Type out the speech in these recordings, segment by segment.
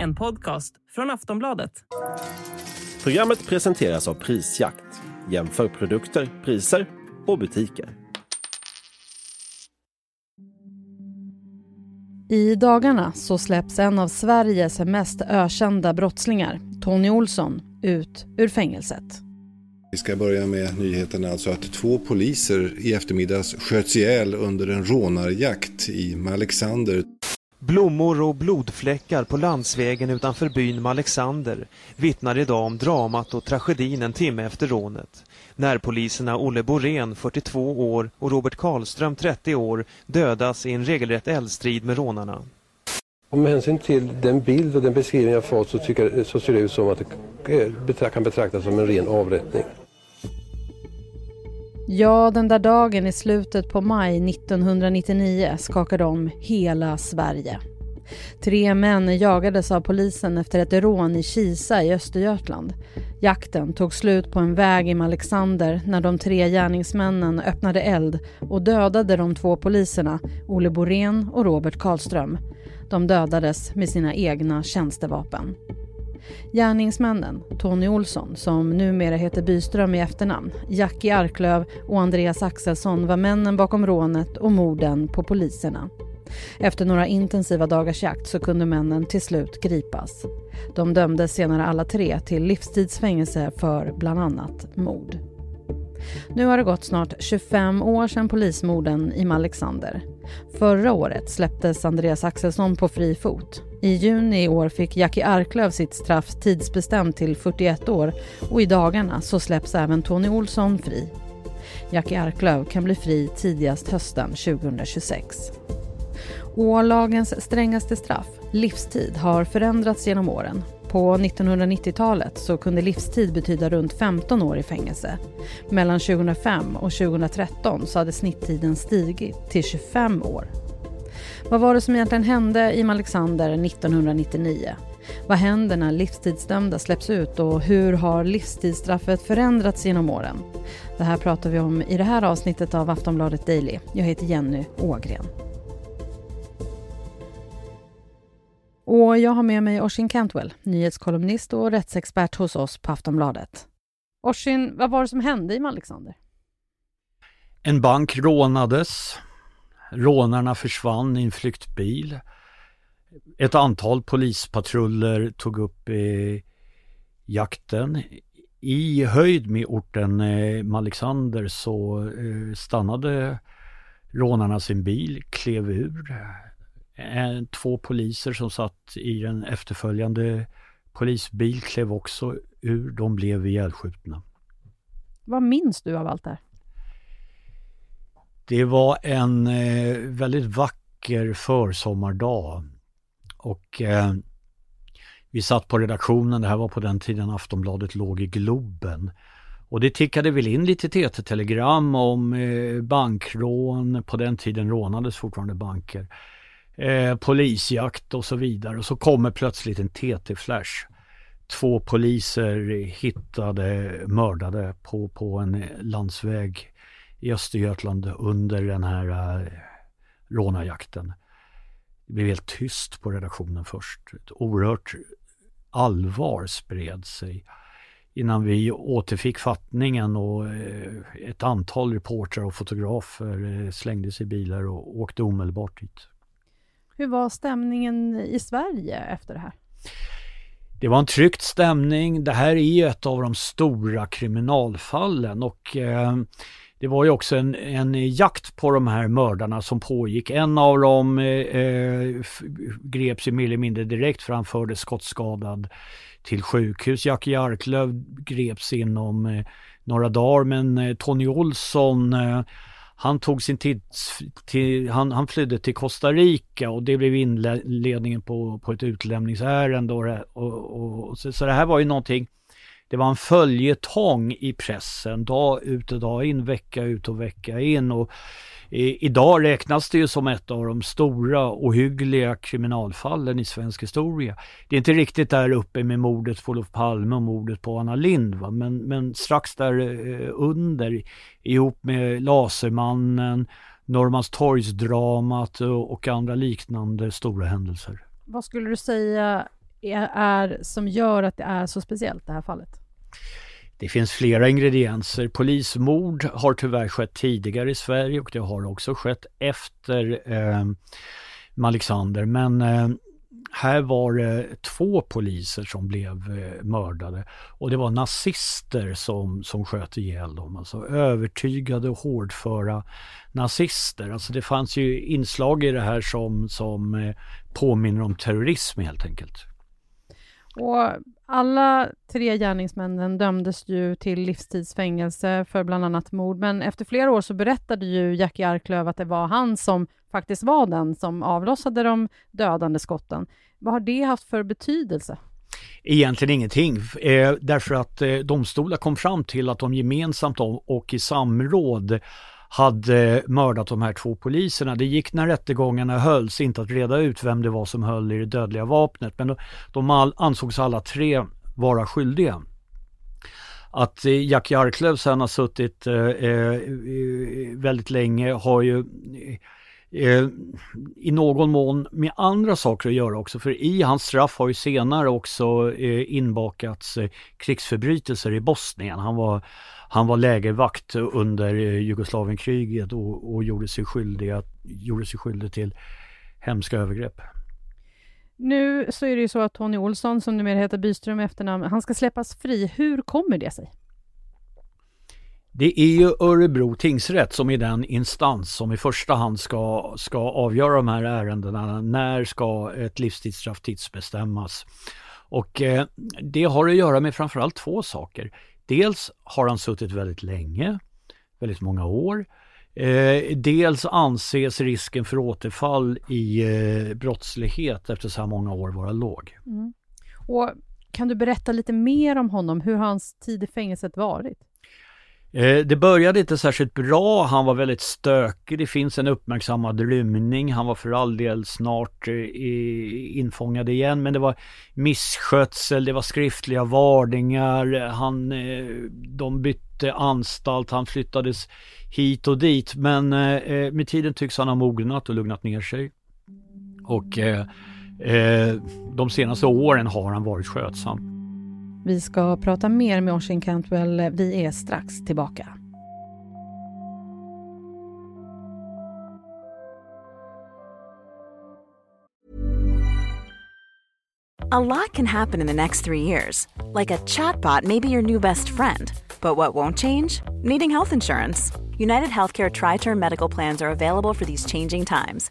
En podcast från Aftonbladet. Programmet presenteras av Prisjakt. Jämför produkter, priser och butiker. I dagarna så släpps en av Sveriges mest ökända brottslingar, Tony Olsson, ut ur fängelset. Vi ska börja med nyheten alltså att två poliser i eftermiddags sköts ihjäl under en rånarjakt i Malexander. Blommor och blodfläckar på landsvägen utanför byn Malexander vittnar idag om dramat och tragedin en timme efter rånet. Närpoliserna Olle Borén, 42 år, och Robert Karlström, 30 år, dödas i en regelrätt eldstrid med rånarna. Om hänsyn till den bild och den beskrivning jag fått så, tycker, så ser det ut som att det kan betraktas som en ren avrättning. Ja, den där dagen i slutet på maj 1999 skakade om hela Sverige. Tre män jagades av polisen efter ett rån i Kisa i Östergötland. Jakten tog slut på en väg i Alexander när de tre gärningsmännen öppnade eld och dödade de två poliserna, Olle Borén och Robert Karlström. De dödades med sina egna tjänstevapen. Gärningsmännen, Tony Olsson, som numera heter Byström i efternamn, Jackie Arklöv och Andreas Axelsson var männen bakom rånet och morden på poliserna. Efter några intensiva dagars jakt så kunde männen till slut gripas. De dömdes senare alla tre till livstidsfängelse för bland annat mord. Nu har det gått snart 25 år sedan polismorden i Malexander. Förra året släpptes Andreas Axelsson på fri fot. I juni i år fick Jackie Arklöv sitt straff tidsbestämt till 41 år och i dagarna så släpps även Tony Olsson fri. Jackie Arklöv kan bli fri tidigast hösten 2026. Ålagens strängaste straff, livstid, har förändrats genom åren. På 1990-talet så kunde livstid betyda runt 15 år i fängelse. Mellan 2005 och 2013 så hade snitttiden stigit till 25 år. Vad var det som egentligen hände i Alexander 1999? Vad händer när livstidsdömda släpps ut och hur har livstidsstraffet förändrats genom åren? Det här pratar vi om i det här avsnittet av Aftonbladet Daily. Jag heter Jenny Ågren. Och jag har med mig Oshin Cantwell, nyhetskolumnist och rättsexpert hos oss på Aftonbladet. Oshin, vad var det som hände i Alexander? En bank rånades. Rånarna försvann i en flyktbil. Ett antal polispatruller tog upp eh, jakten. I höjd med orten eh, Malexander så eh, stannade rånarna sin bil, klev ur Eh, två poliser som satt i den efterföljande polisbil klev också ur. De blev ihjälskjutna. Vad minns du av allt det här? Det var en eh, väldigt vacker försommardag och eh, vi satt på redaktionen, det här var på den tiden Aftonbladet låg i Globen. Och det tickade väl in lite TT-telegram om eh, bankrån, på den tiden rånades fortfarande banker eh, polisjakt och så vidare. Och så kommer plötsligt en TT-flash. Två poliser hittade mördade på, på en eh, landsväg i Östergötland under den här eh, rånarjakten. Det blev helt tyst på redaktionen först. Ett oerhört allvar spred sig innan vi återfick fattningen och eh, ett antal reportrar och fotografer eh, slängde sig i bilar och åkte omedelbart dit. Hur var stämningen i Sverige efter det här? Det var en tryckt stämning. Det här är ett av de stora kriminalfallen och det var ju också en, en jakt på de här mördarna som pågick. En av dem eh, eh greps ju mer eller mindre direkt för han fördes skottskadad till sjukhus. Jackie Arklöv greps inom eh, några dagar men eh, Tony Olsson eh, han tog sin tids, till, han, han flydde till Costa Rica och det blev inledningen på, på ett utlämningsärende. Och, och, och, så, så det här var ju någonting, det var en följetong i pressen dag ut och dag in, vecka ut och vecka in. Och i, idag räknas det ju som ett av de stora ohyggliga kriminalfallen i svensk historia. Det är inte riktigt där uppe med mordet på Olof Palme och mordet på Anna Lind Men, men strax där eh, under ihop med Lasermannen, Norrmalmstorgsdramat och, och andra liknande stora händelser. Vad skulle du säga är, är som gör att det är så speciellt det här fallet? Det finns flera ingredienser. Polismord har tyvärr skett tidigare i Sverige och det har också skett efter eh, Alexander. Men eh, här var det två poliser som blev eh, mördade och det var nazister som, som sköt ihjäl dem. Alltså övertygade och hårdföra nazister. Alltså det fanns ju inslag i det här som, som eh, påminner om terrorism helt enkelt. Och alla tre gärningsmännen dömdes ju till livstidsfängelse för bland annat mord, men efter flera år så berättade ju Jackie Arklöv att det var han som faktiskt var den som avlossade de dödande skotten. Vad har det haft för betydelse? Egentligen ingenting, eh, därför att eh, domstolar kom fram till att de gemensamt och i samråd hade mördat de här två poliserna. Det gick när rättegångarna hölls inte att reda ut vem det var som höll i det dödliga vapnet men de all, ansågs alla tre vara skyldiga. Att eh, Jack Jarklöv sen har suttit eh, eh, eh väldigt länge har ju eh, eh, i någon mån med andra saker att göra också. För i hans straff har ju senare också eh, inbakats eh, krigsförbrytelser i Bosnien. Han var han var lägervakt under eh, Jugoslavienkriget och, och gjorde, sig skyldig gjorde sig skyldig till hemska övergrepp. Nu så är det ju så att Tony Olsson, som numera heter Byström efternamn, han ska släppas fri. Hur kommer det sig? Det är ju Örebro tingsrätt som är den instans som i första hand ska, ska avgöra de här ärendena. När ska ett livstidsstraff tidsbestämmas? Och eh, det har att göra med framförallt två saker. Dels har han suttit väldigt länge, väldigt många år. Eh, dels anses risken för återfall i eh, brottslighet efter så här många år vara låg. Mm. Och kan du berätta lite mer om honom? Hur har hans tid i fängelset varit? Eh, det började inte särskilt bra, han var väldigt stökig, det finns en uppmärksammad rymning, han var för all del snart eh, infångad igen. Men det var misskötsel, det var skriftliga varningar, han, eh, de bytte anstalt, han flyttades hit och dit. Men med tiden tycks han ha mognat och lugnat ner sig. Och de senaste åren har han varit skötsam. Vi ska prata mer med Oisin Cantwell. Vi är strax tillbaka. A lot can happen in the next three years. Like a chatbot may be your new best friend. But what won't change? Needing health insurance. United Healthcare Tri Term Medical Plans are available for these changing times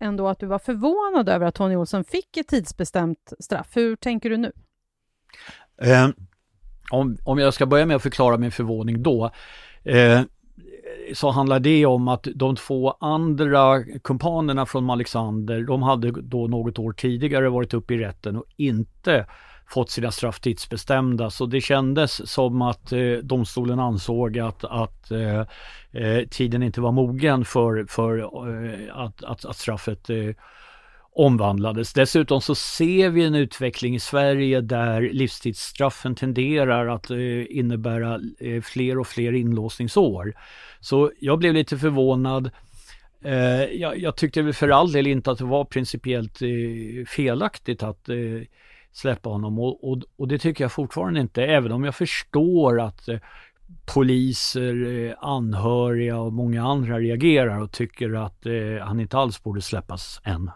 ändå att du var förvånad över att Tony Olsson fick ett tidsbestämt straff. Hur tänker du nu? Eh, om, om jag ska börja med att förklara min förvåning då. Eh, så handlar det om att de två andra kumpanerna från Alexander, de hade då något år tidigare varit uppe i rätten och inte fått sina straff tidsbestämda. Så det kändes som att eh, domstolen ansåg att, att eh, eh, tiden inte var mogen för, för eh, att, att, att, straffet eh, omvandlades. Dessutom så ser vi en utveckling i Sverige där livstidsstraffen tenderar att eh, innebära eh, fler och fler inlåsningsår. Så jag blev lite förvånad. Eh, jag, jag, tyckte för all del inte att det var principiellt felaktigt att släppa honom och, och, och, det tycker jag fortfarande inte, även om jag förstår att eh, poliser, eh, anhöriga och många andra reagerar och tycker att eh, han inte alls borde släppas än.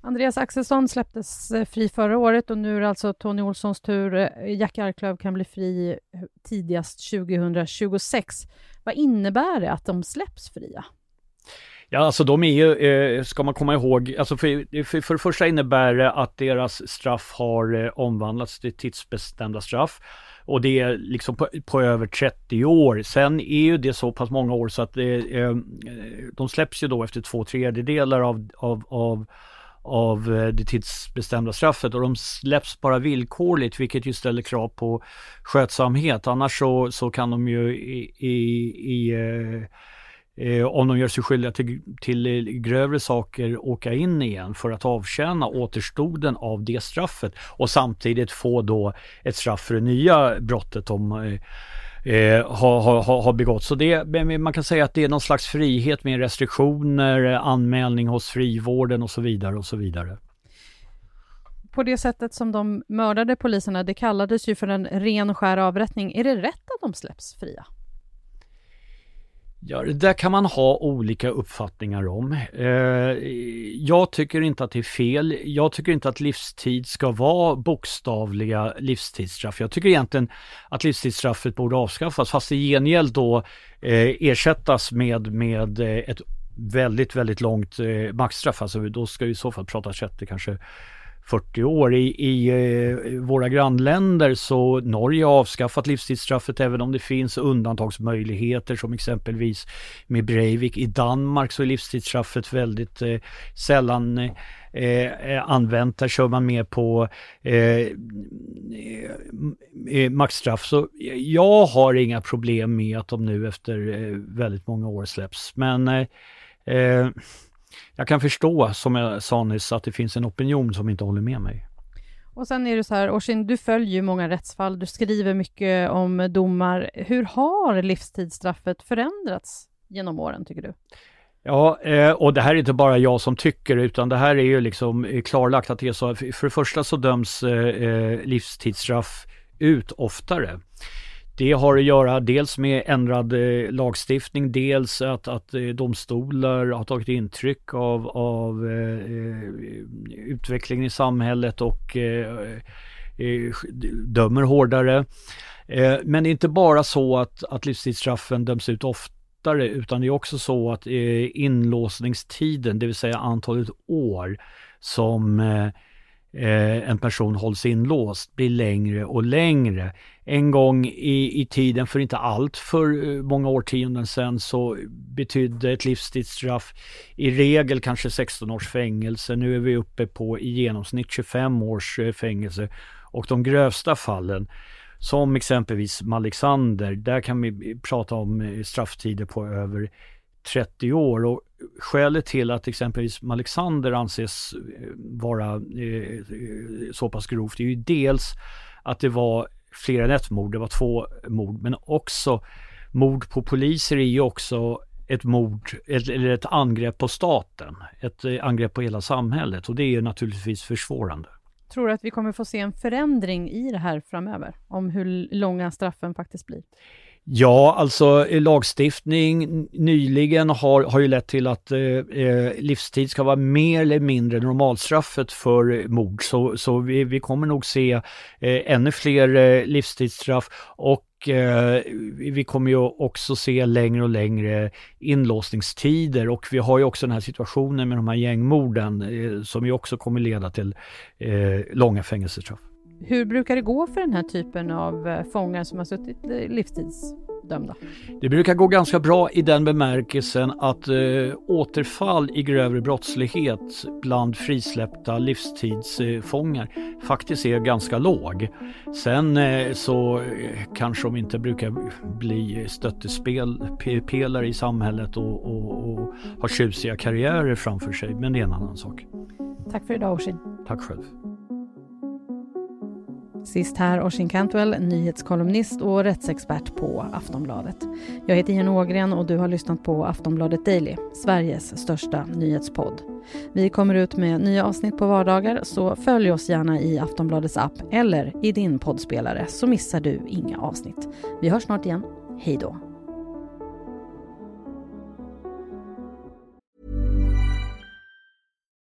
Andreas Axelsson släpptes eh, fri förra året och nu är det alltså Tony Olssons tur. Eh, Jack Arklöv kan bli fri eh, tidigast 2026. Vad innebär det att de släpps fria? Ja, alltså de är ju, eh, ska man komma ihåg, alltså för, för, för det första innebär det att deras straff har eh, omvandlats till tidsbestämda straff. Och det är liksom på, på, över 30 år. Sen är ju det så pass många år så att det, eh, de släpps ju då efter två tredjedelar av, av, av av eh, det tidsbestämda straffet och de släpps bara villkorligt vilket ju ställer krav på skötsamhet. Annars så, så kan de ju i, i, i eh, eh, om de gör sig skyldiga till, till eh, grövre saker åka in igen för att avtjäna återstoden av det straffet och samtidigt få då ett straff för det nya brottet de eh, eh har, har, har begått. Så det, man kan säga att det är någon slags frihet med restriktioner, anmälning hos frivården och så vidare och så vidare. På det sättet som de mördade poliserna, det kallades ju för en ren och skär avrättning. Är det rätt att de släpps fria? Ja, det där kan man ha olika uppfattningar om. Eh, jag tycker inte att det är fel. Jag tycker inte att livstid ska vara bokstavliga livstidsstraff. Jag tycker egentligen att livstidsstraffet borde avskaffas fast i gengäld då eh, ersättas med, med eh, ett väldigt, väldigt långt eh, maxstraff. Alltså då ska vi i så fall prata 30 kanske 40 år. I, i eh, våra grannländer så Norge har avskaffat livstidsstraffet även om det finns undantagsmöjligheter som exempelvis med Breivik. I Danmark så är livstidsstraffet väldigt eh, sällan eh, eh använt. Där kör man mer på eh, eh, eh maxstraff. Så jag har inga problem med att de nu efter eh, väldigt många år släpps. Men eh, jag kan förstå, som jag sa nyss, att det finns en opinion som inte håller med mig. Och sen är det så här, Orsin, du följer ju många rättsfall, du skriver mycket om domar. Hur har livstidsstraffet förändrats genom åren, tycker du? Ja, eh, och det här är inte bara jag som tycker utan det här är ju liksom klarlagt att det är så. För det första så döms eh, livstidsstraff ut oftare. Det har att göra dels med ändrad eh, lagstiftning, dels att, att eh, domstolar har tagit intryck av, av eh, eh utvecklingen i samhället och eh, eh dömer hårdare. Eh, men det är inte bara så att, att livstidsstraffen döms ut oftare utan det är också så att inlåsningstiden, det vill säga antalet år som eh, en person hålls inlåst blir längre och längre. En gång i, i tiden, för inte allt för eh, många årtionden sedan, så betydde ett livstidsstraff i regel kanske 16 års fängelse. Nu är vi uppe på i genomsnitt 25 års eh, fängelse och de grövsta fallen som exempelvis Alexander, där kan vi prata om eh, strafftider på över 30 år och skälet till att exempelvis Alexander anses vara eh, så pass grovt är ju dels att det var fler än ett mord, det var två mord, men också mord på poliser är ju också ett mord eller ett angrepp på staten, ett eh, angrepp på hela samhället. Och det är naturligtvis försvårande. Tror du att vi kommer få se en förändring i det här framöver, om hur långa straffen faktiskt blir? Ja, alltså eh, lagstiftning nyligen har, har ju lett till att eh, eh, livstid ska vara mer eller mindre normalstraffet för eh, mord. Så, så vi, vi kommer nog se eh, ännu fler eh, livstidsstraff och eh, vi kommer ju också se längre och längre inlåsningstider och vi har ju också den här situationen med de här gängmorden eh, som ju också kommer leda till långa fängelsestraff. Hur brukar det gå för den här typen av eh, fångar som har suttit eh, livstidsdömda? Det brukar gå ganska bra i den bemärkelsen att eh, återfall i grövre brottslighet bland frisläppta livstidsfångar faktiskt är ganska låg. Sen eh, så eh, kanske de inte brukar bli stöttespelare i samhället och, och, och ha tjusiga karriärer framför sig, men det är en annan sak. Tack för idag Orsin. Tack själv. Sist här Oisin Cantwell, nyhetskolumnist och rättsexpert på Aftonbladet. Jag heter Jenny Ågren och du har lyssnat på Aftonbladet Daily, Sveriges största nyhetspodd. Vi kommer ut med nya avsnitt på vardagar så följ oss gärna i Aftonbladets app eller i din poddspelare så missar du inga avsnitt. Vi hörs snart igen. Hej då!